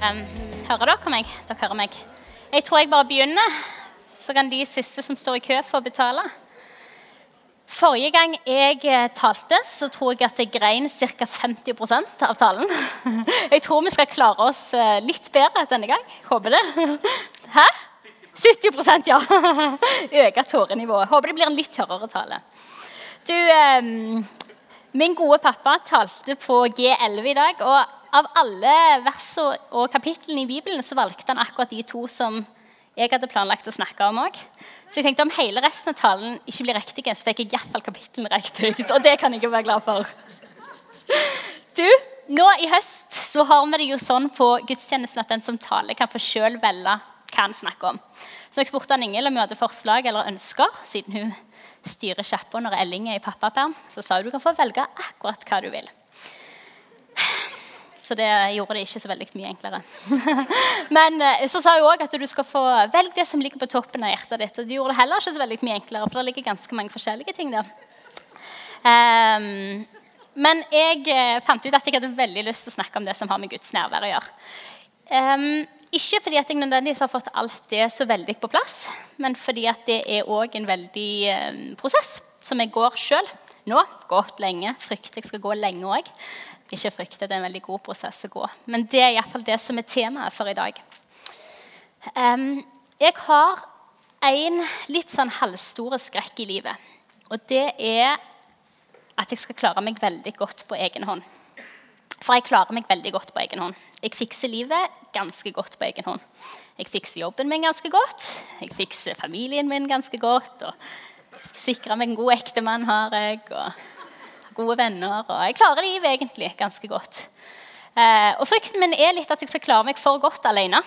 Um, hører dere meg? Dere hører meg. Jeg tror jeg bare begynner, så kan de siste som står i kø, få betale. Forrige gang jeg eh, talte, så tror jeg at jeg grein ca. 50 av talen. Jeg tror vi skal klare oss eh, litt bedre denne gang. Håper det. Hæ? 70% ja. Øke tårenivået. Håper det blir en litt tørrere tale. Du, um, Min gode pappa talte på G11 i dag. og Av alle versene og kapitlene i Bibelen så valgte han akkurat de to som jeg hadde planlagt å snakke om òg. Så jeg tenkte om hele resten av talen ikke blir riktig, så fikk jeg iallfall kapitlene riktig. Og det kan jeg jo være glad for. Du, nå i høst så har vi det jo sånn på gudstjenesten at den som taler, kan få sjøl velge hva han snakker om. Så jeg spurte han Ingel om hun hadde forslag eller ønsker, siden hun styrer sjappa når Elling er i pappaperm, så sa hun du kan få velge akkurat hva du vil. Så det gjorde det ikke så veldig mye enklere. Men eh, så sa hun òg at du skal få velge det som ligger på toppen av hjertet ditt. Og det gjorde det heller ikke så veldig mye enklere, for det ligger ganske mange forskjellige ting der. Um, men jeg eh, fant ut at jeg hadde veldig lyst til å snakke om det som har med Guds nærvær å gjøre. Um, ikke fordi at jeg nødvendigvis har fått alt det så veldig på plass, men fordi at det er òg en veldig um, prosess som jeg går sjøl nå. Gått lenge. Frykter jeg skal gå lenge òg. Ikke frykte, det er en veldig god prosess å gå. Men det er iallfall det som er temaet for i dag. Um, jeg har en litt sånn halvstore skrekk i livet. Og det er at jeg skal klare meg veldig godt på egen hånd. For jeg klarer meg veldig godt på egen hånd. Jeg fikser livet ganske godt på egen hånd. Jeg fikser jobben min ganske godt. Jeg fikser familien min ganske godt. og Sikrer meg en god ektemann har jeg. og gode venner. Og jeg klarer livet egentlig ganske godt. Eh, og frykten min er litt at jeg skal klare meg for godt alene.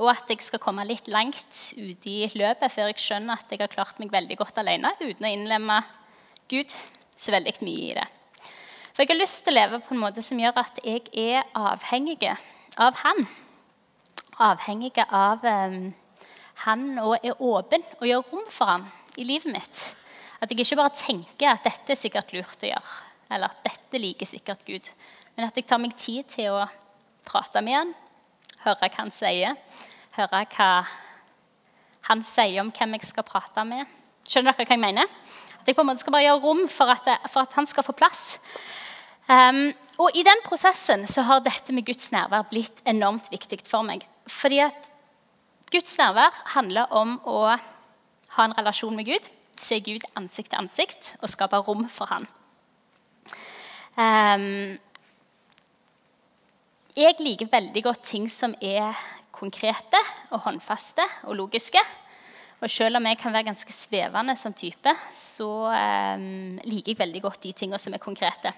Og at jeg skal komme litt langt ut i løpet før jeg skjønner at jeg har klart meg veldig godt alene uten å innlemme Gud så veldig mye i det. For jeg har lyst til å leve på en måte som gjør at jeg er avhengig av Han. Avhengig av um, Han og er åpen og gjør rom for Han i livet mitt. At jeg ikke bare tenker at dette er sikkert lurt å gjøre, eller at dette liker sikkert Gud, men at jeg tar meg tid til å prate med han, høre hva han sier, høre hva han sier om hvem jeg skal prate med. Skjønner dere hva jeg mener? At jeg på en måte skal bare gjøre rom for at, for at han skal få plass. Um, og i den prosessen så har dette med Guds nærvær blitt enormt viktig for meg. Fordi at Guds nærvær handler om å ha en relasjon med Gud se Gud ansikt til ansikt og skape rom for han. Um, jeg liker veldig godt ting som er konkrete og håndfaste og logiske. Og selv om jeg kan være ganske svevende som type, så um, liker jeg veldig godt de tingene som er konkrete.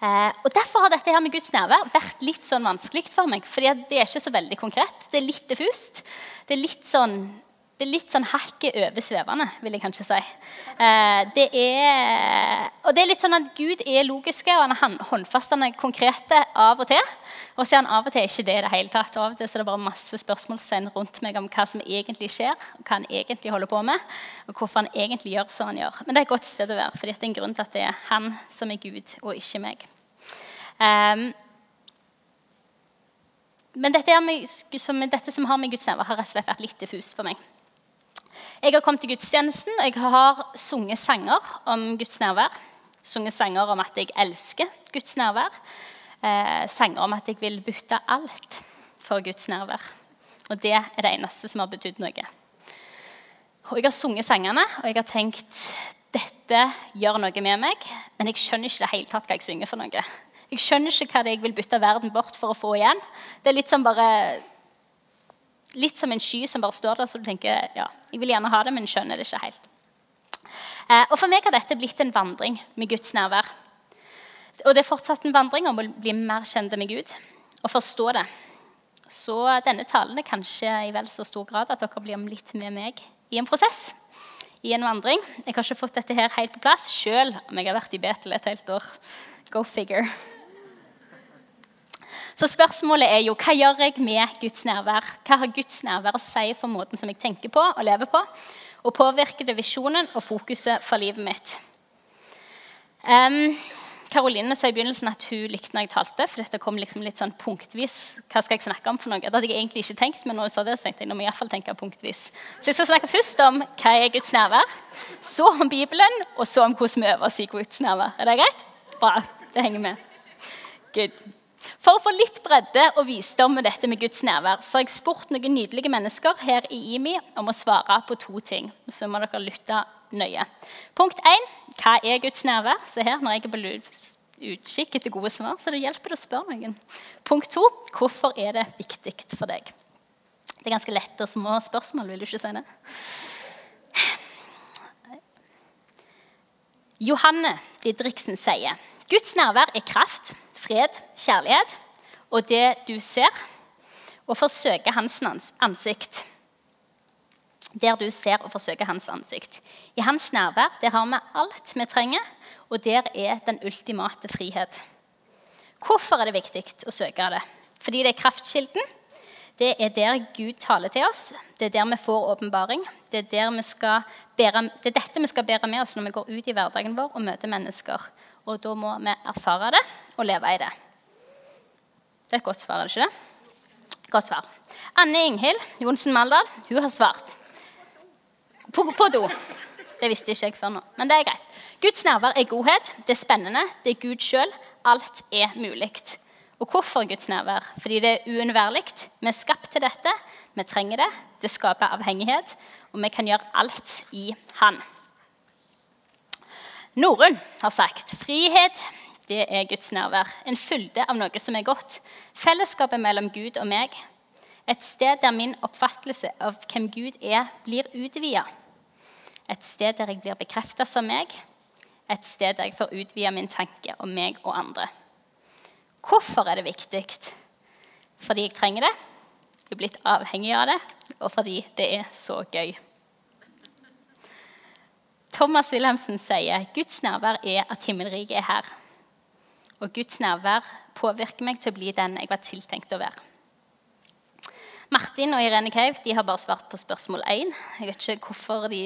Uh, og Derfor har dette her med Guds nærvær vært litt sånn vanskelig for meg. fordi det er ikke så veldig konkret. Det er litt diffust. Det er litt sånn det er litt sånn hakket oversvevende, vil jeg kanskje si. Eh, det er, og det er litt sånn at Gud er logiske, og han er håndfast, han er konkrete av og til. Og så er han av og til ikke det i det hele tatt. Og av og til så er det bare masse spørsmålstegn rundt meg om hva som egentlig skjer, og hva han egentlig holder på med, og hvorfor han egentlig gjør som han gjør. Men det er et godt sted å være, for det er en grunn til at det er han som er Gud, og ikke meg. Um, men dette, med, som, dette, som har med Guds nærvær, har rett og slett vært litt diffus for meg. Jeg har kommet til gudstjenesten, og jeg har sunget sanger om Guds nærvær. Sunget sanger om at jeg elsker Guds nærvær. Eh, sanger om at jeg vil bytte alt for Guds nærvær. Og det er det eneste som har betydd noe. Og Jeg har sunget sangene, og jeg har tenkt dette gjør noe med meg, men jeg skjønner ikke det hele tatt hva jeg synger for noe. Jeg skjønner ikke hva det jeg vil bytte verden bort for å få igjen. Det er litt som bare litt som en sky som bare står der, så du tenker ja, jeg vil gjerne ha det, men skjønner det ikke helt. Eh, og For meg har dette blitt en vandring med Guds nærvær. Og det er fortsatt en vandring om å bli mer kjent med Gud og forstå det. Så denne talen er kanskje i vel så stor grad at dere blir litt med meg i en prosess. I en vandring. Jeg har ikke fått dette her helt på plass sjøl om jeg har vært i Betel et helt år. Go figure. Så spørsmålet er jo hva gjør jeg med Guds nærvær? Hva har Guds nærvær å si for måten som jeg tenker på og lever på? Og påvirker det visjonen og fokuset for livet mitt? Karoline sa i begynnelsen at hun likte når jeg talte. for dette kom liksom litt sånn punktvis. Hva skal jeg snakke om for noe? Det hadde jeg egentlig ikke tenkt, men når hun sa det, så tenkte jeg nå må jeg i hvert fall tenke punktvis. Så jeg skal snakke først om hva er Guds nærvær, så om Bibelen, og så om hvordan vi øver oss i Guds nærvær. Er det greit? Bra. Det henger med. Good. For å få litt bredde og visdom med dette med Guds nærvær, så har jeg spurt noen nydelige mennesker her i IMI om å svare på to ting. Så må dere lytte nøye. Punkt 1. Hva er Guds nærvær? Se her, når jeg er på utkikk etter gode svar, så det hjelper å spørre noen. Punkt 2. Hvorfor er det viktig for deg? Det er ganske lette og små spørsmål, vil du ikke si det? Johanne Didriksen sier Guds nærvær er kraft, fred, kjærlighet og det du ser, og forsøker hans ansikt. Der du ser og forsøker hans ansikt. I hans nærvær der har vi alt vi trenger, og der er den ultimate frihet. Hvorfor er det viktig å søke det? Fordi det er kraftkilden. Det er der Gud taler til oss. Det er der vi får åpenbaring. Det, det, er dette vi skal bære med oss når vi går ut i hverdagen vår og møter mennesker. Og da må vi erfare det og leve i det. Det er et godt svar, er det ikke det? Godt svar. Anne Inghild Johnsen Maldal hun har svart. På, på do. Det visste ikke jeg før nå, men det er greit. Guds nærvær er godhet. Det er spennende. Det er Gud sjøl. Alt er mulig. Og hvorfor Guds nærvær? Fordi det er uunnværlig. Vi er skapt til dette. Vi trenger det. Det skaper avhengighet, og vi kan gjøre alt i Han. Norunn har sagt frihet det er Guds nærvær. En fylde av noe som er godt. Fellesskapet mellom Gud og meg. Et sted der min oppfattelse av hvem Gud er, blir utvida. Et sted der jeg blir bekrefta som meg. Et sted der jeg får utvida min tanke om meg og andre. Hvorfor er det viktig? Fordi jeg trenger det. Jeg er blitt avhengig av det, og fordi det er så gøy. Thomas Wilhelmsen sier Guds nærvær er at himmelriket er her. Og Guds nærvær påvirker meg til å bli den jeg var tiltenkt å være. Martin og Irene Cave de har bare svart på spørsmål 1. Jeg vet ikke hvorfor de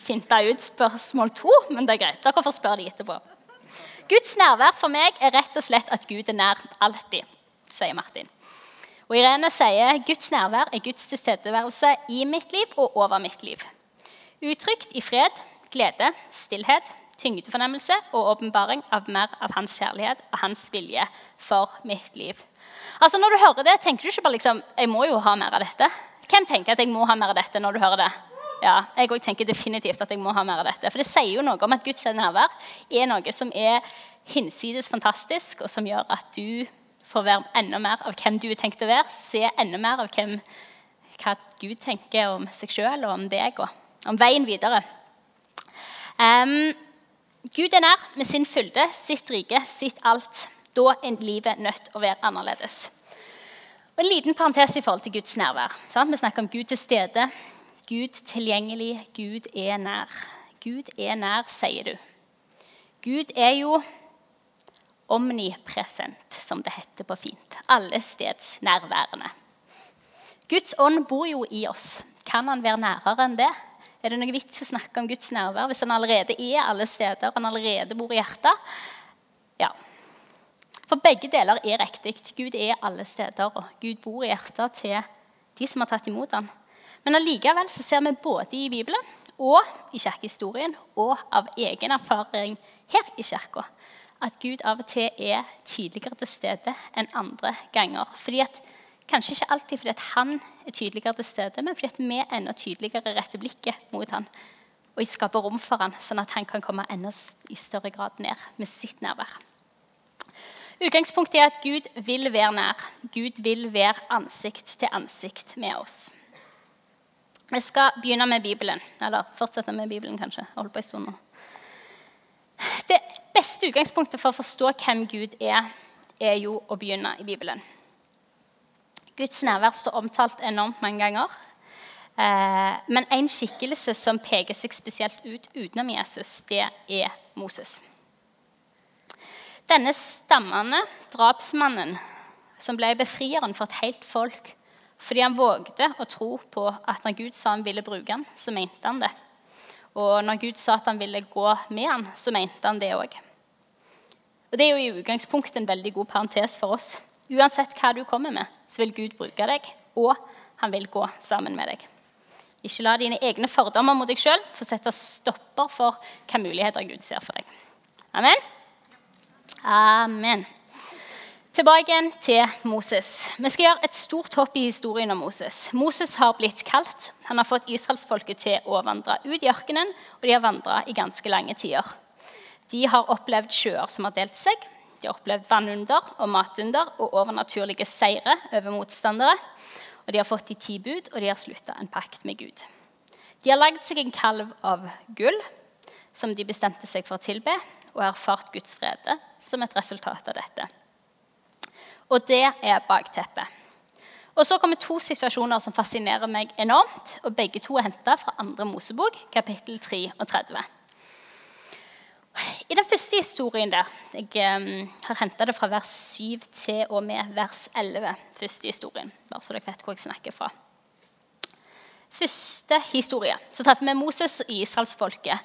finta ut spørsmål 2, men det er greit. Dere får spørre de etterpå. Guds nærvær for meg er rett og slett at Gud er nær alltid, sier Martin. Og Irene sier Guds nærvær er Guds tilstedeværelse i mitt liv og over mitt liv. Uttrykt i fred, glede, stillhet, tyngdefornemmelse og åpenbaring av mer av hans kjærlighet og hans vilje for mitt liv. Altså Når du hører det, tenker du ikke bare liksom, jeg må jo ha mer av dette. Hvem tenker at jeg må ha mer av dette når du hører det? Ja, Jeg òg tenker definitivt at jeg må ha mer av dette. For det sier jo noe om at Guds nærvær er noe som er hinsides fantastisk, og som gjør at du får være enda mer av hvem du er tenkt å være. Se enda mer av hvem, hva Gud tenker om seg sjøl og om deg, og om veien videre. Um, Gud er nær med sin fylde, sitt rike, sitt alt. Da er livet nødt å være annerledes. Og En liten parentes i forhold til Guds nærvær. Sant? Vi snakker om Gud til stede, Gud tilgjengelig, Gud er nær. Gud er nær, sier du. Gud er jo omnipresent, som det heter på fint. Allestedsnærværende. Guds ånd bor jo i oss. Kan han være nærere enn det? Er det noe vits å snakke om Guds nærvær hvis han allerede er alle steder han allerede bor i hjertet? Ja. For begge deler er riktig. Gud er alle steder, og Gud bor i hjertet til de som har tatt imot ham. Men allikevel så ser vi både i Bibelen og i kirkehistorien og av egen erfaring her i kirka at Gud av og til er tydeligere til stede enn andre ganger. Fordi at Kanskje ikke alltid fordi han er tydeligere til stede, men fordi vi enda tydeligere retter blikket mot han og skaper rom for han, sånn at han kan komme enda i større grad ned med sitt nærvær. Utgangspunktet er at Gud vil være nær. Gud vil være ansikt til ansikt med oss. Vi skal begynne med Bibelen. Eller fortsette med Bibelen, kanskje. Holde på en stund nå. Det beste utgangspunktet for å forstå hvem Gud er, er jo å begynne i Bibelen. Guds nærvær står omtalt enormt mange ganger. Eh, men en skikkelse som peker seg spesielt ut utenom Jesus, det er Moses. Denne stammende drapsmannen som ble befrieren for et helt folk fordi han vågde å tro på at når Gud sa han ville bruke ham, så mente han det. Og når Gud sa at han ville gå med ham, så mente han det òg. Og Det er jo i utgangspunktet en veldig god parentes for oss. Uansett hva du kommer med, så vil Gud bruke deg, og han vil gå sammen med deg. Ikke la dine egne fordommer mot deg sjøl få sette stopper for hva muligheter Gud ser for deg. Amen? Amen. Tilbake igjen til Moses. Vi skal gjøre et stort hopp i historien om Moses. Moses har blitt kalt. Han har fått israelsfolket til å vandre ut i ørkenen, og de har vandra i ganske lange tider. De har opplevd sjøer som har delt seg. De har opplevd vannunder og matunder og overnaturlige seire over motstandere. Og de har fått de ti bud, og de har slutta en pakt med Gud. De har lagd seg en kalv av gull som de bestemte seg for å tilbe, og har erfart Guds frede som et resultat av dette. Og det er bakteppet. Og Så kommer to situasjoner som fascinerer meg enormt. og Begge to er henta fra andre Mosebok, kapittel 3 og 30. I den første historien der Jeg har henta det fra vers 7 til og med vers 11. første historien, bare så dere vet hvor jeg snakker fra. Første historie. Så treffer vi Moses og israelsfolket.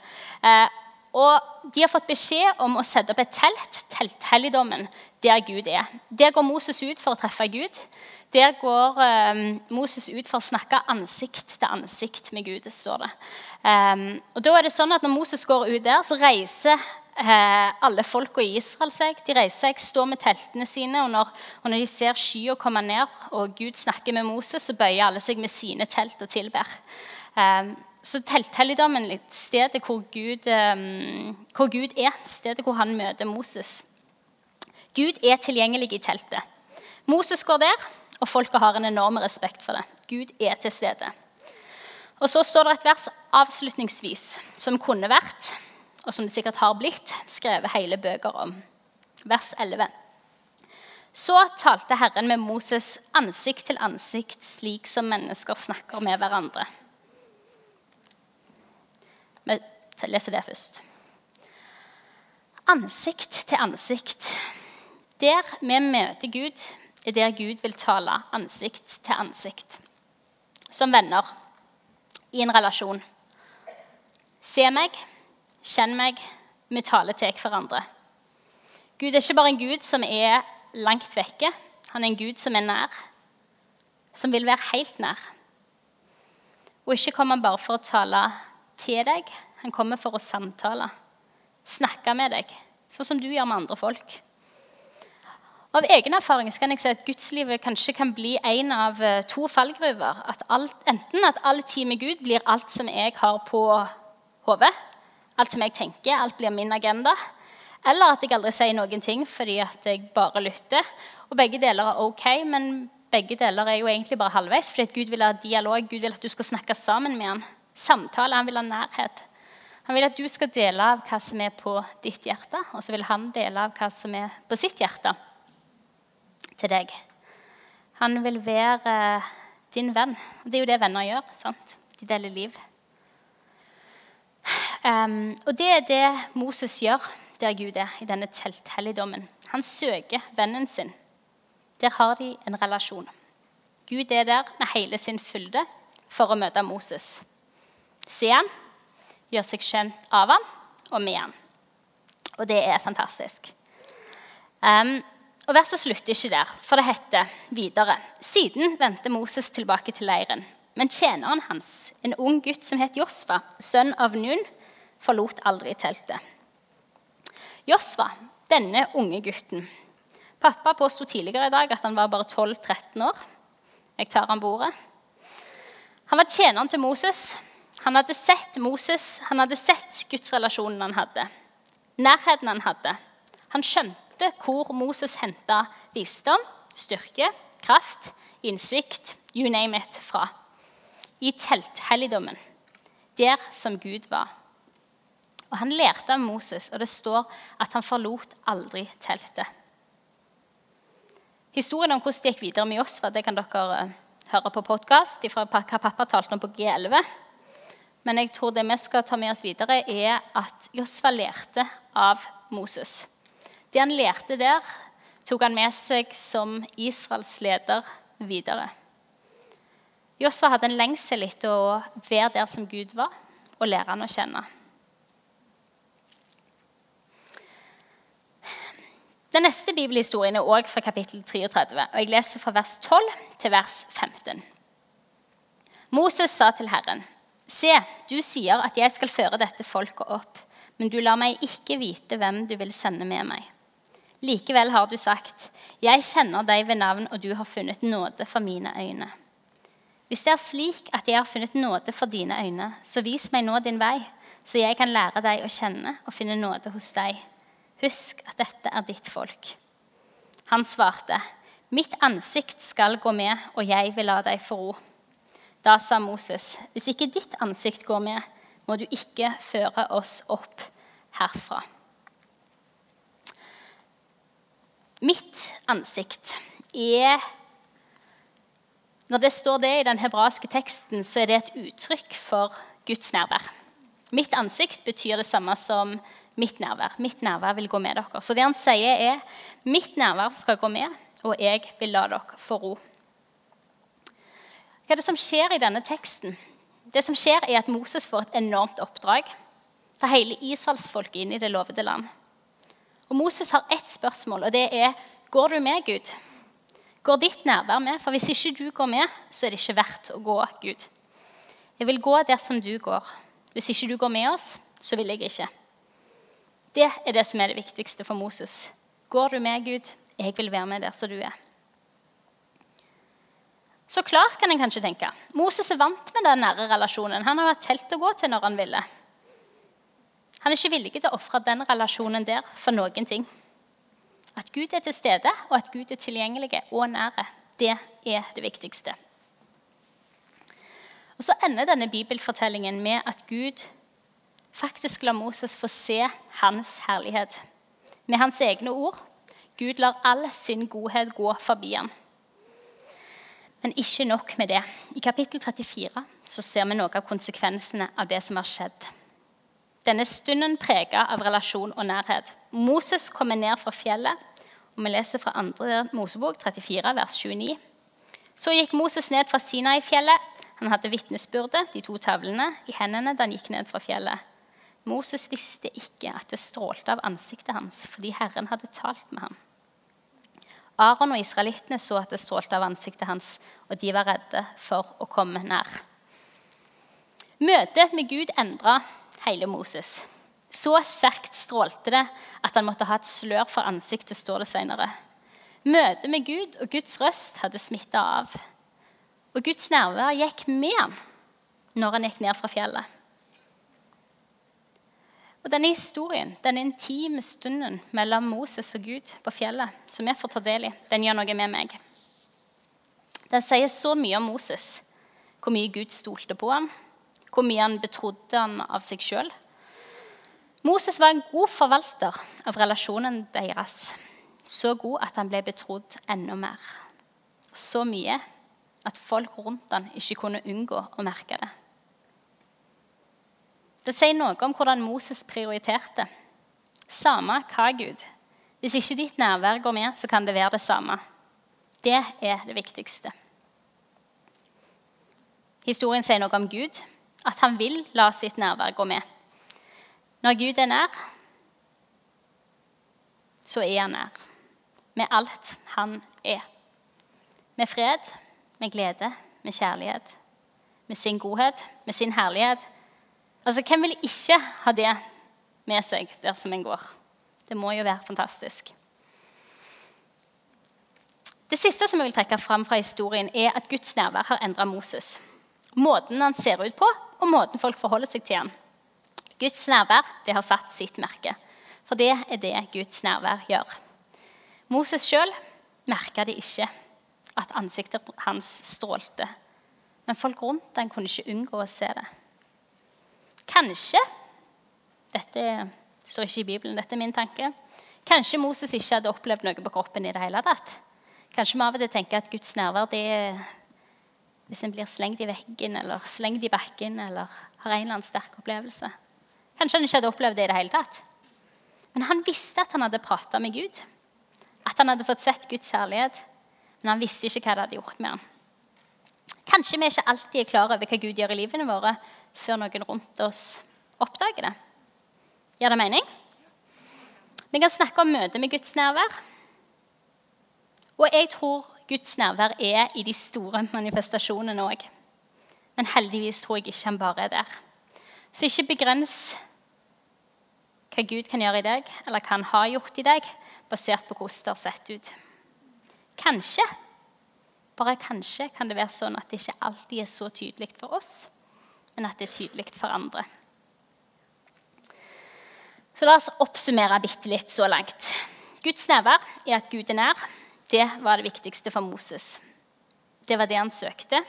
Eh, og De har fått beskjed om å sette opp et telt, telthelligdommen, der Gud er. Der går Moses ut for å treffe Gud. Der går um, Moses ut for å snakke ansikt til ansikt med Gud. står det. Um, og da er det sånn at Når Moses går ut der, så reiser alle folka i Israel seg. De reiser seg, står med teltene sine, og når, og når de ser skya komme ned, og Gud snakker med Moses, så bøyer alle seg med sine telt og tilber. Um, så telthelligdommen er stedet hvor Gud, hvor Gud er, stedet hvor han møter Moses. Gud er tilgjengelig i teltet. Moses går der, og folket har en enorm respekt for det. Gud er til stede. Og Så står det et vers avslutningsvis som kunne vært, og som det sikkert har blitt, skrevet hele bøker om. Vers 11. Så talte Herren med Moses ansikt til ansikt, slik som mennesker snakker med hverandre. Vi leser det først. Ansikt til ansikt. Der vi møter Gud, er der Gud vil tale ansikt til ansikt. Som venner i en relasjon. Se meg, kjenn meg, vi taler til hverandre. Gud er ikke bare en Gud som er langt vekke. Han er en Gud som er nær, som vil være helt nær. Og ikke kommer han bare for å tale til deg, han kommer for å samtale. Snakke med deg, sånn som du gjør med andre folk. Av egen erfaring kan jeg si at gudslivet kanskje kan bli en av eh, to fallgruver. At alt, enten at all tid med Gud blir alt som jeg har på hodet. Alt som jeg tenker, alt blir min agenda. Eller at jeg aldri sier noen ting fordi at jeg bare lytter. Og begge deler er ok, men begge deler er jo egentlig bare halvveis. fordi Gud vil ha dialog, Gud vil at du skal snakke sammen med ham. Samtale, han vil ha nærhet. Han vil at du skal dele av hva som er på ditt hjerte, og så vil han dele av hva som er på sitt hjerte til deg. Han vil være din venn. Og Det er jo det venner gjør. sant? De deler liv. Um, og det er det Moses gjør der Gud er, i denne telthelligdommen. Han søker vennen sin. Der har de en relasjon. Gud er der med hele sin fylde for å møte Moses. Se han, gjør seg kjent av han og med han. Og det er fantastisk. Um, og Verset slutter ikke der, for det heter videre. Siden vendte Moses tilbake til leiren. Men tjeneren hans, en ung gutt som het Josfa, sønn av Nun, forlot aldri teltet. Josfa, denne unge gutten Pappa påsto tidligere i dag at han var bare 12-13 år. Jeg tar han på ordet. Han var tjeneren til Moses. Han hadde sett Moses, han hadde sett gudsrelasjonen han hadde, nærheten han hadde. Han skjønte hvor Moses henta visdom, styrke, kraft, innsikt, you name it, fra. I telthelligdommen, der som Gud var. Og Han lærte av Moses, og det står at han forlot aldri teltet. Historien om hvordan det gikk videre med Josfa, det kan dere eh, høre på podkast fra hva pappa talte om på G11. Men jeg tror det vi skal ta med oss videre, er at Josfa lærte av Moses. Det han lærte der, tok han med seg som Israels leder videre. Josfa hadde en lengsel etter å være der som Gud var, og lære han å kjenne. Den neste bibelhistorien er også fra kapittel 33, og jeg leser fra vers 12 til vers 15. Moses sa til Herren, Se, du sier at jeg skal føre dette folket opp, men du lar meg ikke vite hvem du vil sende med meg. Likevel har du sagt, Jeg kjenner deg ved navn, og du har funnet nåde for mine øyne. Hvis det er slik at jeg har funnet nåde for dine øyne, så vis meg nå din vei, så jeg kan lære deg å kjenne og finne nåde hos deg. Husk at dette er ditt folk. Han svarte, Mitt ansikt skal gå med, og jeg vil la deg få ro. Da sa Moses, Hvis ikke ditt ansikt går med, må du ikke føre oss opp herfra. Mitt ansikt er Når det står det i den hebraiske teksten, så er det et uttrykk for Guds nærvær. Mitt ansikt betyr det samme som mitt nærvær. Mitt nærvær vil gå med dere. Så det han sier, er mitt nærvær skal gå med, og jeg vil la dere få ro. Hva er det som skjer i denne teksten? Det som skjer er at Moses får et enormt oppdrag. Ta hele israelsfolket inn i det lovede land. Og Moses har ett spørsmål, og det er går du med, Gud? Går ditt nærvær med? For hvis ikke du går med, så er det ikke verdt å gå, Gud. Jeg vil gå der som du går. Hvis ikke du går med oss, så vil jeg ikke. Det er det som er det viktigste for Moses. Går du med, Gud? Jeg vil være med der som du er. Så klart kan en kanskje tenke. Moses er vant med den nære relasjonen. Han har hatt telt å gå til når han ville. Han er ikke villig til å ofre den relasjonen der for noen ting. At Gud er til stede, og at Gud er tilgjengelig og nære, det er det viktigste. Og Så ender denne bibelfortellingen med at Gud faktisk lar Moses få se hans herlighet. Med hans egne ord Gud lar all sin godhet gå forbi ham. Men ikke nok med det. I kapittel 34 så ser vi noe av konsekvensene av det som har skjedd. Denne stunden prega av relasjon og nærhet. Moses kommer ned fra fjellet, og vi leser fra 2. Mosebok 34, vers 29. Så gikk Moses ned fra Sinai-fjellet. Han hadde vitnesbyrdet, de to tavlene, i hendene da han gikk ned fra fjellet. Moses visste ikke at det strålte av ansiktet hans fordi Herren hadde talt med ham. Aron og israelittene så at det strålte av ansiktet hans, og de var redde for å komme nær. Møtet med Gud endra hele Moses. Så sterkt strålte det at han måtte ha et slør for ansiktet, står det senere. Møtet med Gud og Guds røst hadde smitta av. Og Guds nærvær gikk med ham når han gikk ned fra fjellet. Og Denne historien, denne intime stunden mellom Moses og Gud på fjellet, som jeg får ta del i, den gjør noe med meg. Den sier så mye om Moses, hvor mye Gud stolte på ham, hvor mye han betrodde han av seg sjøl. Moses var en god forvalter av relasjonen deres. Så god at han ble betrodd enda mer. Så mye at folk rundt han ikke kunne unngå å merke det. Det sier noe om hvordan Moses prioriterte. Samme hva, Gud. Hvis ikke ditt nærvær går med, så kan det være det samme. Det er det viktigste. Historien sier noe om Gud, at han vil la sitt nærvær gå med. Når Gud er nær, så er han nær med alt han er. Med fred, med glede, med kjærlighet, med sin godhet, med sin herlighet. Altså, Hvem vil ikke ha det med seg der som en går? Det må jo være fantastisk. Det siste som jeg vil trekke fram fra historien, er at Guds nærvær har endra Moses. Måten han ser ut på, og måten folk forholder seg til ham. Guds nærvær det har satt sitt merke. For det er det Guds nærvær gjør. Moses sjøl merka det ikke, at ansiktet hans strålte. Men folk rundt han kunne ikke unngå å se det. Kanskje Dette står ikke i Bibelen, dette er min tanke. Kanskje Moses ikke hadde opplevd noe på kroppen i det hele tatt. Kanskje vi av og til tenker at Guds nærvær det er hvis en blir slengt i veggen eller slengt i bakken eller har en eller annen sterk opplevelse. Kanskje han ikke hadde opplevd det i det hele tatt. Men han visste at han hadde prata med Gud. At han hadde fått sett Guds herlighet. Men han visste ikke hva det hadde gjort med ham. Kanskje vi ikke alltid er klar over hva Gud gjør i livene våre, før noen rundt oss oppdager det. Gjør det mening? Vi kan snakke om møtet med Guds nærvær. Og jeg tror Guds nærvær er i de store manifestasjonene òg. Men heldigvis tror jeg ikke han bare er der. Så ikke begrens hva Gud kan gjøre i deg, eller hva han har gjort i deg, basert på hvordan det har sett ut. Kanskje, bare kanskje, kan det være sånn at det ikke alltid er så tydelig for oss, men at det er tydelig for andre. Så la oss oppsummere bitte litt så langt. Guds nærvær er at Gud er nær. Det var det viktigste for Moses. Det var det han søkte.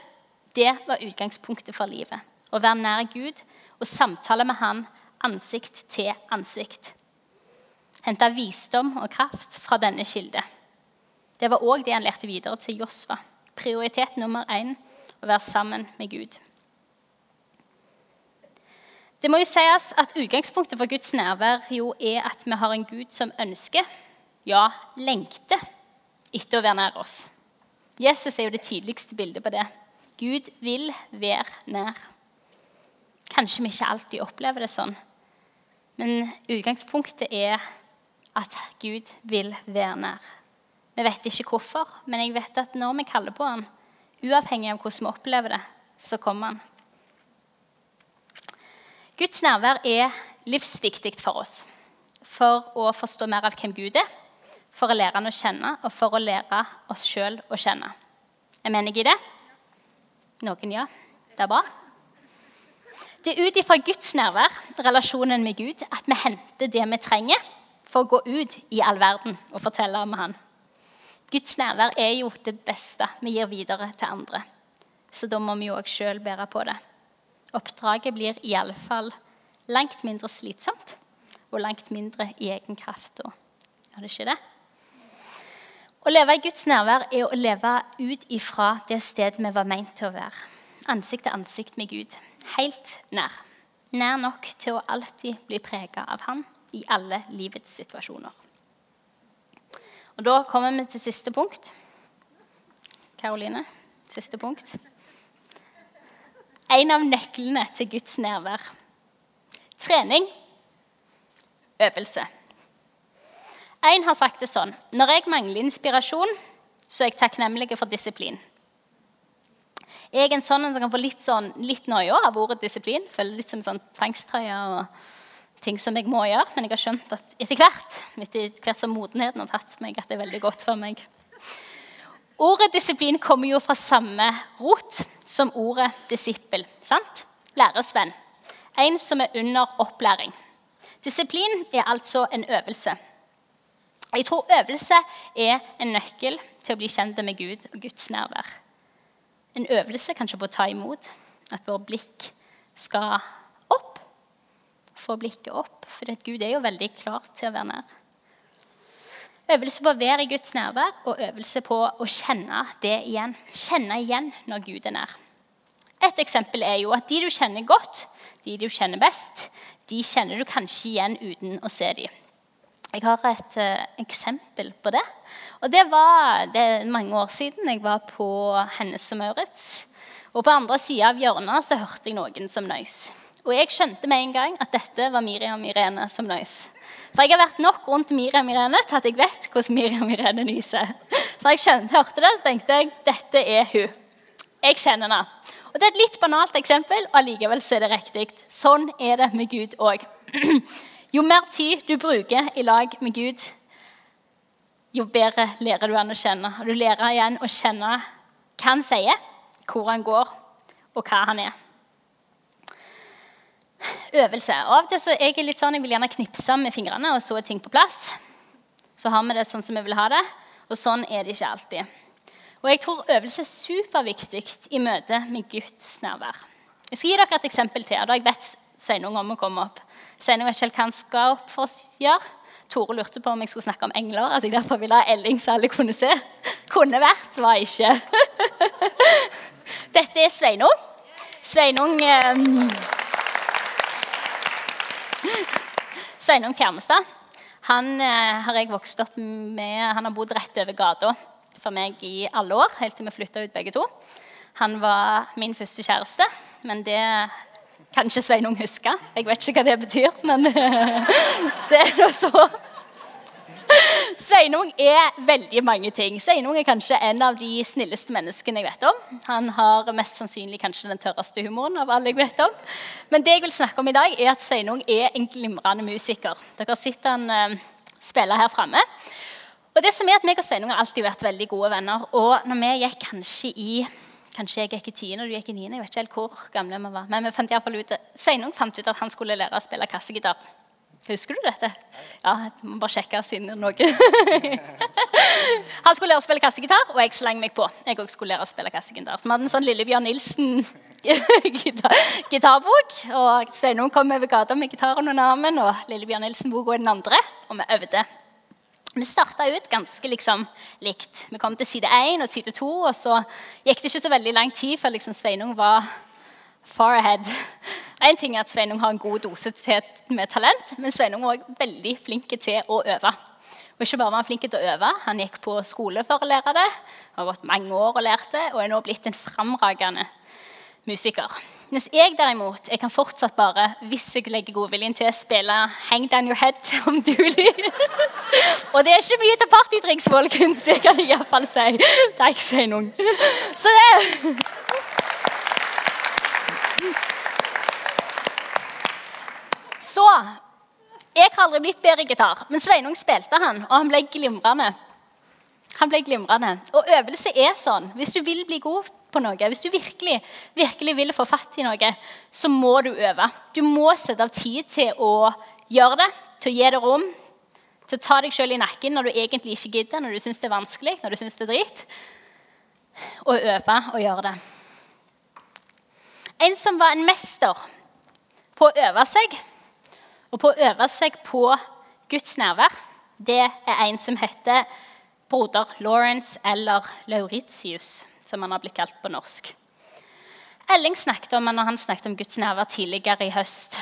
Det var utgangspunktet for livet. Å være nær Gud og samtale med Han ansikt til ansikt. Hente visdom og kraft fra denne kilde. Det var òg det han lærte videre til Josfa. Prioritet nummer én å være sammen med Gud. Det må jo sies at Utgangspunktet for Guds nærvær jo er at vi har en Gud som ønsker, ja, lengter, etter å være nær oss. Jesus er jo det tydeligste bildet på det. Gud vil være nær. Kanskje vi ikke alltid opplever det sånn, men utgangspunktet er at Gud vil være nær. Vi vet ikke hvorfor, men jeg vet at når vi kaller på Han, uavhengig av hvordan vi opplever det, så kommer Han. Guds nærvær er livsviktig for oss. For å forstå mer av hvem Gud er, for å lære Han å kjenne og for å lære oss sjøl å kjenne. Er vi enige i det? Noen ja. Det er bra. Det er ut ifra Guds nærvær, relasjonen med Gud, at vi henter det vi trenger for å gå ut i all verden og fortelle om Han. Guds nærvær er jo det beste vi gir videre til andre. Så da må vi jo òg sjøl bære på det. Oppdraget blir i alle fall langt mindre slitsomt og langt mindre i egen kraft. Er det ikke det? Å leve i Guds nærvær er å leve ut ifra det stedet vi var meint til å være. Ansikt til ansikt med Gud helt nær. Nær nok til å alltid bli prega av Han i alle livets situasjoner. Og Da kommer vi til siste punkt. Karoline, siste punkt. En av nøklene til Guds nærvær. Trening. Øvelse. En har sagt det sånn Når jeg mangler inspirasjon, så er jeg takknemlig for disiplin. Jeg er en sånn som kan få litt, sånn, litt noia av ordet disiplin. Føler litt som en sånn tvangstrøye og ting som jeg må gjøre. Men jeg har skjønt at etter hvert, etter hvert som modenheten har tatt meg, at det er veldig godt for meg. Ordet disiplin kommer jo fra samme rot som ordet disippel. sant? Læresvenn. En som er under opplæring. Disiplin er altså en øvelse. Jeg tror øvelse er en nøkkel til å bli kjent med Gud og Guds nærvær en øvelse kanskje på å ta imot. At vårt blikk skal. Få blikket opp. For Gud er jo veldig klar til å være nær. Øvelse på å være i Guds nærvær og øvelse på å kjenne det igjen. Kjenne igjen når Gud er nær. Et eksempel er jo at de du kjenner godt, de du kjenner best, de kjenner du kanskje igjen uten å se dem. Jeg har et uh, eksempel på det. Og det var det mange år siden jeg var på Hennes og Maurits. Og på andre sida av hjørnet så hørte jeg noen som nøys. Og jeg skjønte med en gang at dette var Miriam Irene som nøys. For jeg har vært nok rundt Miriam Irene til at jeg vet hvordan Miriam Irene nyser. Så jeg skjønte, hørte det, så tenkte jeg dette er hun. Jeg kjenner henne. Og Det er et litt banalt eksempel, og allikevel er det riktig. Sånn er det med Gud òg. Jo mer tid du bruker i lag med Gud, jo bedre lærer du han å kjenne. Og du lærer igjen å kjenne hva han sier, hvor han går, og hva han er. Øvelse. Av og til så jeg er litt sånn, jeg vil gjerne knipse med fingrene, og så er ting på plass. Så har vi det sånn som vi vil ha det, og sånn er det ikke alltid. Og jeg tror øvelse er superviktig i møte med Guds nærvær. Jeg skal gi dere et eksempel til. da jeg vet Sveinung om å komme opp. Sveinung vet ikke helt hva han skal opp for å gjøre. Tore lurte på om jeg skulle snakke om engler. at jeg derfor ville ha Elling så alle kunne se. Kunne vært, var ikke. Dette er Sveinung. Sveinung eh, Sveinung Fjermestad. Han eh, har jeg vokst opp med. Han har bodd rett over gata for meg i alle år, helt til vi flytta ut begge to. Han var min første kjæreste, men det kan ikke Sveinung huske. Jeg vet ikke hva det betyr, men det er nå så. Sveinung er veldig mange ting. Sveinung er kanskje en av de snilleste menneskene jeg vet om. Han har mest sannsynlig kanskje den tørreste humoren av alle jeg vet om. Men det jeg vil snakke om i dag, er at Sveinung er en glimrende musiker. Dere har sett han uh, spille her framme. Og det som er at meg og Sveinung har alltid vært veldig gode venner. Og når vi gikk kanskje i Kanskje jeg gikk i tiende og du gikk i niende. Jeg vet ikke helt hvor gamle vi var. Men vi fant ut, Sveinung fant ut at han skulle lære å spille kassegitar. Husker du dette? Ja, jeg må bare sjekke siden noe. Han skulle lære å spille kassegitar, og jeg slang meg på. Jeg også skulle lære å spille kassegitar. Så vi hadde en sånn Lillebjørn Nilsen-gitarbok. Og Sveinung kom over gata med gitaren under armen, og Lillebjørn Nilsen-boka den andre. Og vi øvde. Vi starta ut ganske liksom likt. Vi kom til side én og side to, og så gikk det ikke så veldig lang tid før liksom Sveinung var far ahead. En ting er at Sveinung har en god dose med talent, men Sveinung er også veldig flink til å øve. Og ikke bare var Han flink til å øve, han gikk på skole for å lære det. har gått mange år og lært det, og er nå blitt en framragende musiker. Mens jeg derimot jeg kan fortsatt bare, hvis jeg legger godviljen til, spille 'Hang Down Your Head' om Dooley. og det er ikke mye til partydrinks, folkens. Det kan jeg iallfall si. Takk, Sveinung. Så det Så Jeg har aldri blitt bedre i gitar, men Sveinung spilte han, og han ble glimrende. Han ble glimrende. Og øvelse er sånn. Hvis du vil bli god på noe, hvis du virkelig, virkelig vil få fatt i noe, så må du øve. Du må sette av tid til å gjøre det, til å gi det rom, til å ta deg sjøl i nakken når du egentlig ikke gidder, når du syns det er vanskelig, når du syns det er drit. Og øve og gjøre det. En som var en mester på å øve seg, og på å øve seg på Guds nærvær, det er en som heter broder Lawrence eller Lauritius, som han har blitt kalt på norsk. Elling snakket om når han snakket om Guds nærvær tidligere i høst.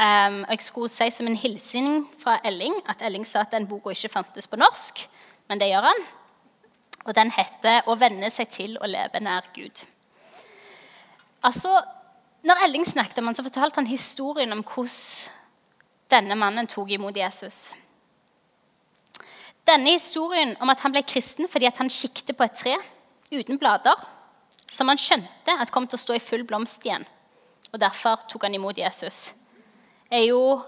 Um, jeg skulle si som en hilsen fra Elling at Elling sa at den boka ikke fantes på norsk, men det gjør han. Og den heter 'Å venne seg til å leve nær Gud'. Altså, når Elling snakket om han, så fortalte han historien om hvordan denne mannen tok imot Jesus. Denne historien om at han ble kristen fordi han siktet på et tre uten blader, som han skjønte at kom til å stå i full blomst igjen, og derfor tok han imot Jesus, er jo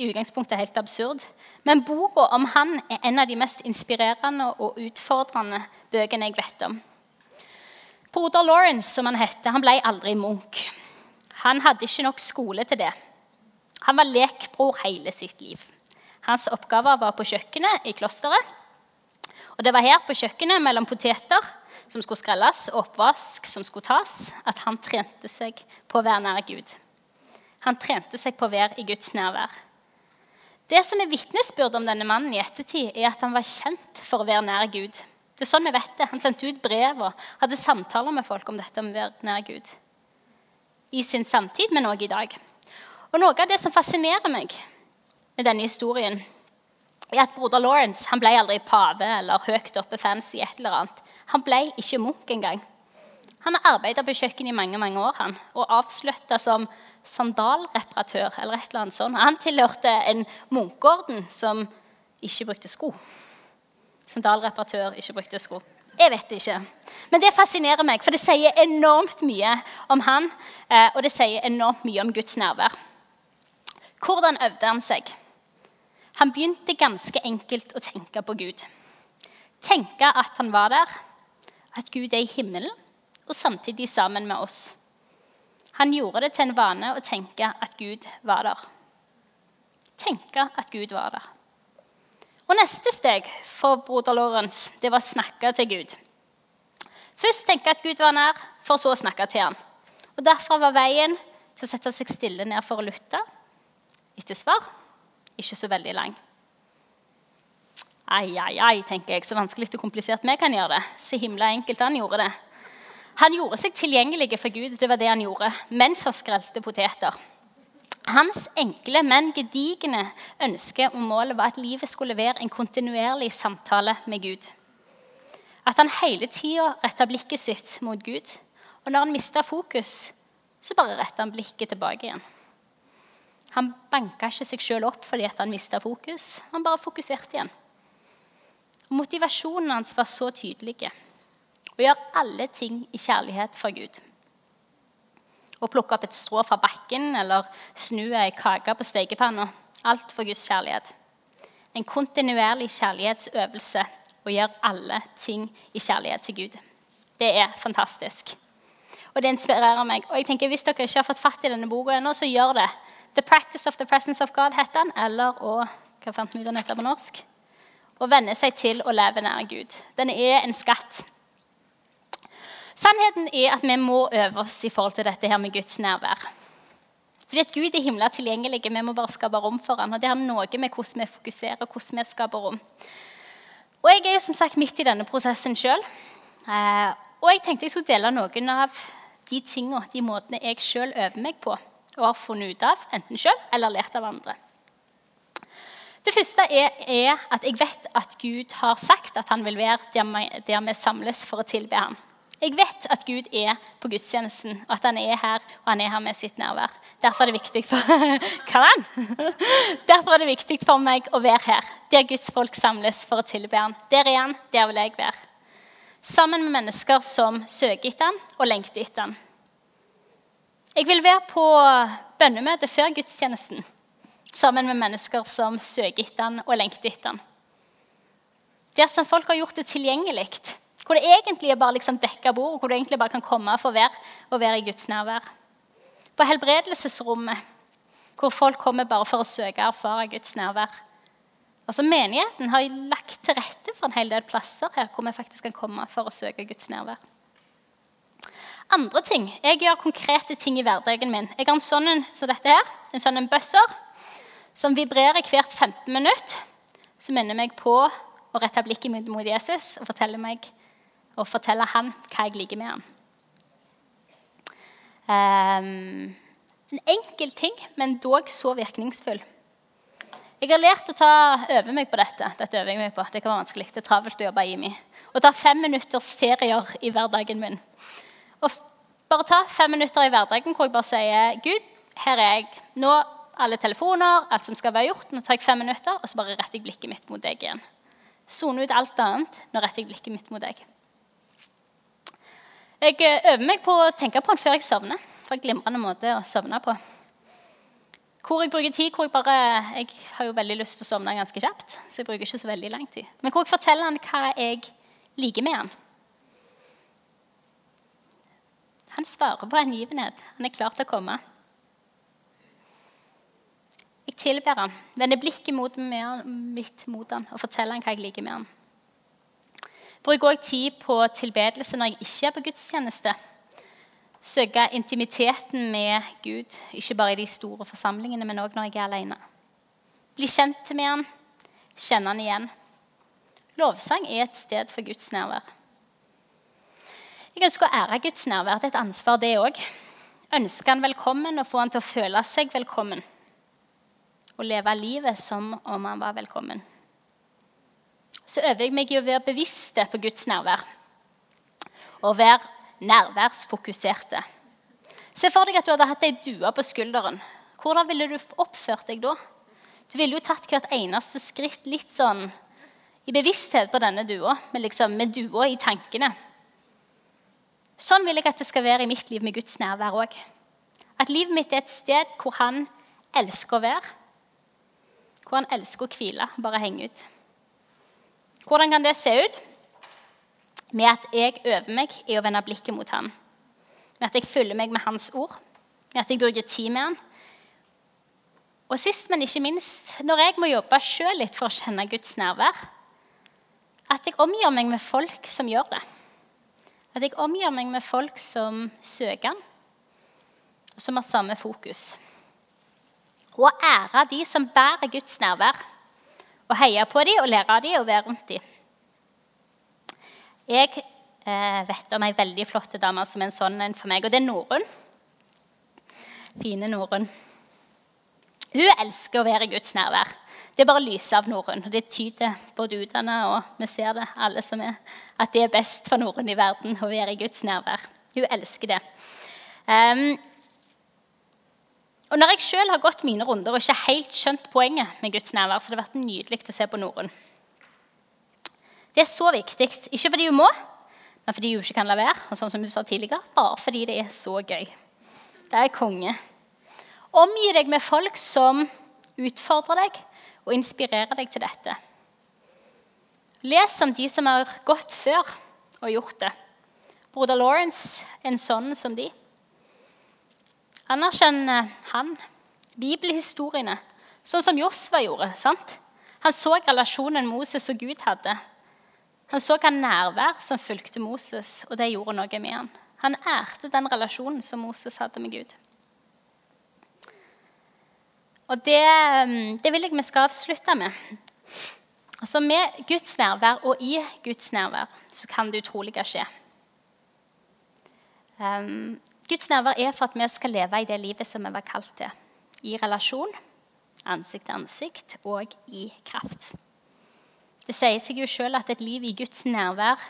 i utgangspunktet helt absurd. Men boka om han er en av de mest inspirerende og utfordrende bøkene jeg vet om. Broder Lawrence, som han heter, han ble aldri munk. Han hadde ikke nok skole til det. Han var lekbror hele sitt liv. Hans oppgaver var på kjøkkenet i klosteret. Og det var her på kjøkkenet mellom poteter som skulle skrelles, og oppvask som skulle tas, at han trente seg på å være nær Gud. Han trente seg på å være i Guds nærvær. Det som er vitnesbyrd om denne mannen i ettertid, er at han var kjent for å være nær Gud. Det er sånn vi vet det. Han sendte ut brev og hadde samtaler med folk om dette om å være nær Gud. I sin samtid, men òg i dag. Og Noe av det som fascinerer meg med denne historien, er at broder Lawrence han ble aldri pave eller høyt oppe fancy. et eller annet. Han ble ikke munk engang. Han har arbeida på kjøkkenet i mange mange år han, og avslutta som sandalreparatør. eller et eller annet sånt. Han tilhørte en munkeorden som ikke brukte sko. Sandalreparatør, ikke brukte sko. Jeg vet ikke. Men det fascinerer meg, for det sier enormt mye om han, eh, og det sier enormt mye om Guds nærvær. Hvordan øvde han seg? Han begynte ganske enkelt å tenke på Gud. Tenke at han var der, at Gud er i himmelen, og samtidig sammen med oss. Han gjorde det til en vane å tenke at Gud var der. Tenke at Gud var der. Og Neste steg for broder Lorentz det var å snakke til Gud. Først tenke at Gud var nær, for så å snakke til han. Og Derfra var veien til å sette seg stille ned for å lytte etter svar ikke så veldig lang. Ai, ai, ai, tenker jeg. Så vanskelig og komplisert vi kan gjøre det. Så himla enkelt han gjorde det. Han gjorde seg tilgjengelig for Gud, det var det han gjorde, mens han skrelte poteter. Hans enkle, men gedigne ønske og målet var at livet skulle være en kontinuerlig samtale med Gud. At han hele tida retta blikket sitt mot Gud. Og når han mista fokus, så bare retta han blikket tilbake igjen. Han banka ikke seg sjøl opp fordi han mista fokus. Han bare fokuserte igjen. Og Motivasjonen hans var så tydelig. Å gjøre alle ting i kjærlighet for Gud. Å plukke opp et strå fra bakken eller snu ei kake på stekepanna. Alt for Guds kjærlighet. En kontinuerlig kjærlighetsøvelse å gjøre alle ting i kjærlighet til Gud. Det er fantastisk. Og det inspirerer meg. Og jeg tenker, Hvis dere ikke har fått fatt i denne boka ennå, så gjør det. The Practice of the Presence of God heter den. Eller å, hva fant vi ut av dette på norsk? Å venne seg til å leve nær Gud. Den er en skatt. Sannheten er at vi må øve oss i forhold til dette her med Guds nærvær. Fordi at Gud er himla tilgjengelig. Vi må bare skape rom for han. Og Det har noe med hvordan vi fokuserer, hvordan vi skaper rom. Og Jeg er jo som sagt midt i denne prosessen sjøl. Eh, og jeg tenkte jeg skulle dele noen av de tingene, de måtene jeg sjøl øver meg på og har funnet ut av, enten sjøl eller lært av andre. Det første er, er, at jeg vet at Gud har sagt at han vil være der vi samles for å tilbe ham. Jeg vet at Gud er på gudstjenesten, og at han er her og han er her med sitt nærvær. Derfor er det viktig for, Derfor er det viktig for meg å være her, der Guds folk samles for å tilbe ham. Der er han, der vil jeg være. Sammen med mennesker som søker etter ham og lengter etter ham. Jeg vil være på bønnemøte før gudstjenesten sammen med mennesker som søker etter ham og lengter etter ham. Der som folk har gjort det tilgjengelig, hvor det egentlig er bare liksom dekka bord, hvor du egentlig bare kan komme for være, og være i Guds nærvær. På helbredelsesrommet, hvor folk kommer bare for å søke og erfare Guds nærvær. Altså Menigheten har lagt til rette for en hel del plasser her hvor vi faktisk kan komme for å søke Guds nærvær andre ting. Jeg gjør konkrete ting i hverdagen min. Jeg har en sånn som dette her, en sånn en buzzer som vibrerer hvert 15 minutt. Som minner meg på å rette blikket mot Jesus og fortelle, meg, og fortelle han hva jeg liker med han. Um, en enkel ting, men dog så virkningsfull. Jeg har lært å ta, øve meg på dette. Dette øver jeg meg på. Det kan være vanskelig. Det er travelt å jobbe i IMI. Å ta fem minutters ferier i hverdagen min. Og bare ta fem minutter i hverdagen hvor jeg bare sier Gud, her er jeg. Nå alle telefoner, alt som skal være gjort. Nå tar jeg fem minutter, og så bare retter jeg blikket mitt mot deg igjen. Sone ut alt annet. Nå retter jeg blikket mitt mot deg. Jeg eh, øver meg på å tenke på den før jeg sovner. For en glimrende måte å sovne på. Hvor jeg bruker tid hvor Jeg bare, jeg har jo veldig lyst til å sovne ganske kjapt. så jeg bruker ikke så veldig lang tid. Men hvor jeg forteller han hva jeg liker med han. Han svarer på hengivenhet. Han er klar til å komme. Jeg tilber han, vender blikket mot mitt mot han og forteller han hva jeg liker med ham. Bruker også tid på tilbedelse når jeg ikke er på gudstjeneste. Søke intimiteten med Gud, ikke bare i de store forsamlingene, men òg når jeg er alene. Bli kjent med ham, kjenne han igjen. Lovsang er et sted for Guds nærvær. Jeg ønsker å ære Guds nærvær. Det er et ansvar, det òg. Ønske han velkommen og få han til å føle seg velkommen. Og leve livet som om han var velkommen. Så øver jeg meg i å være bevisste på Guds nærvær. Og være nærværsfokuserte. Se for deg at du hadde hatt ei due på skulderen. Hvordan ville du oppført deg da? Du ville jo tatt hvert eneste skritt litt sånn i bevissthet på denne dua, med, liksom, med dua i tankene. Sånn vil jeg at det skal være i mitt liv med Guds nærvær òg. At livet mitt er et sted hvor han elsker å være. Hvor han elsker å hvile, bare henge ut. Hvordan kan det se ut? Med at jeg øver meg i å vende blikket mot han. Med at jeg følger meg med hans ord. Med at jeg bruker tid med han. Og sist, men ikke minst, når jeg må jobbe sjøl litt for å kjenne Guds nærvær, at jeg omgir meg med folk som gjør det. At jeg omgir meg med folk som søker han, og som har samme fokus. Og ære de som bærer Guds nærvær. Og heie på dem og lære av dem og være rundt dem. Jeg eh, vet om ei veldig flott dame som er en sånn en for meg, og det er Norunn. Fine Norunn. Hun elsker å være i Guds nærvær. Det er bare lyset av Norrøn. Det tyder både utdanna og vi ser det, alle som er, at det er best for Norrøn i verden å være i Guds nærvær. Hun elsker det. Um, og Når jeg sjøl har gått mine runder og ikke helt skjønt poenget med Guds nærvær, så har det vært nydelig å se på Norrøn. Det er så viktig. Ikke fordi hun må, men fordi hun ikke kan la være. Og sånn som du sa tidligere, bare fordi det er så gøy. Det er konge. Omgi deg med folk som utfordrer deg og inspirerer deg til dette. Les om de som har gått før og gjort det. Broder Lawrence en sånn som de. Anerkjenn han, bibelhistoriene, sånn som Josva gjorde. sant? Han så relasjonen Moses og Gud hadde. Han så hva nærvær som fulgte Moses, og det gjorde noe med han. Han ærte den relasjonen som Moses hadde med Gud. Og det, det vil jeg vi skal avslutte med. Altså Med Guds nærvær og i Guds nærvær så kan det utrolige skje. Um, Guds nærvær er for at vi skal leve i det livet som vi var kalt til. I relasjon, ansikt til ansikt og i kraft. Det sier seg jo sjøl at et liv i Guds nærvær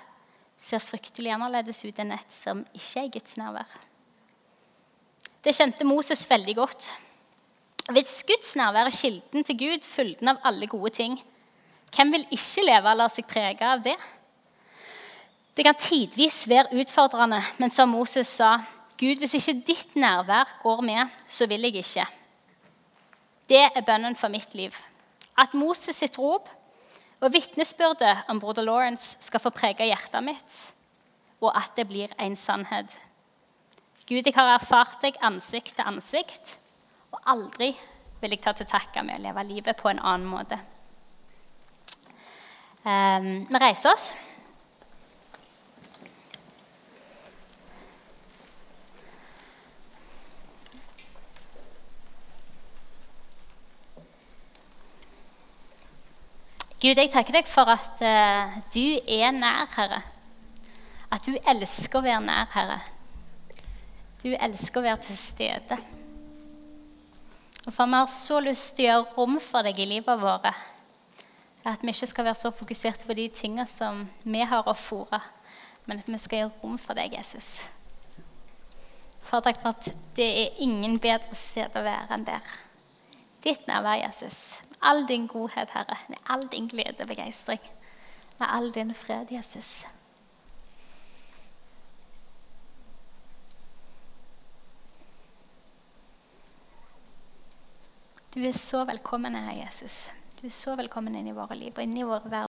ser fryktelig annerledes ut enn et som ikke er Guds nærvær. Det kjente Moses veldig godt. Hvis Guds nærvær er kilden til Gud, fylden av alle gode ting, hvem vil ikke leve og la seg prege av det? Det kan tidvis være utfordrende, men som Moses sa, Gud, hvis ikke ditt nærvær går med, så vil jeg ikke. Det er bønnen for mitt liv. At Moses sitt rop og vitnesbyrdet om broder Lawrence skal få prege hjertet mitt, og at det blir en sannhet. Gud, jeg har erfart deg ansikt til ansikt, og aldri vil jeg ta til takke med å leve livet på en annen måte. Um, vi reiser oss. Gud, jeg takker deg for at uh, du er nær, Herre. At du elsker å være nær, Herre. Du elsker å være til stede. Og for vi har så lyst til å gjøre rom for deg i livet vårt. At vi ikke skal være så fokusert på de tingene som vi har å fòre, men at vi skal gjøre rom for deg, Jesus. Så takk for at det er ingen bedre sted å være enn der. Ditt nærvær, Jesus all din godhet, Herre, med all din glede og begeistring, med all din fred, Jesus. Du er så velkommen her, Jesus. Du er så velkommen inn i våre liv og inn i våre verden.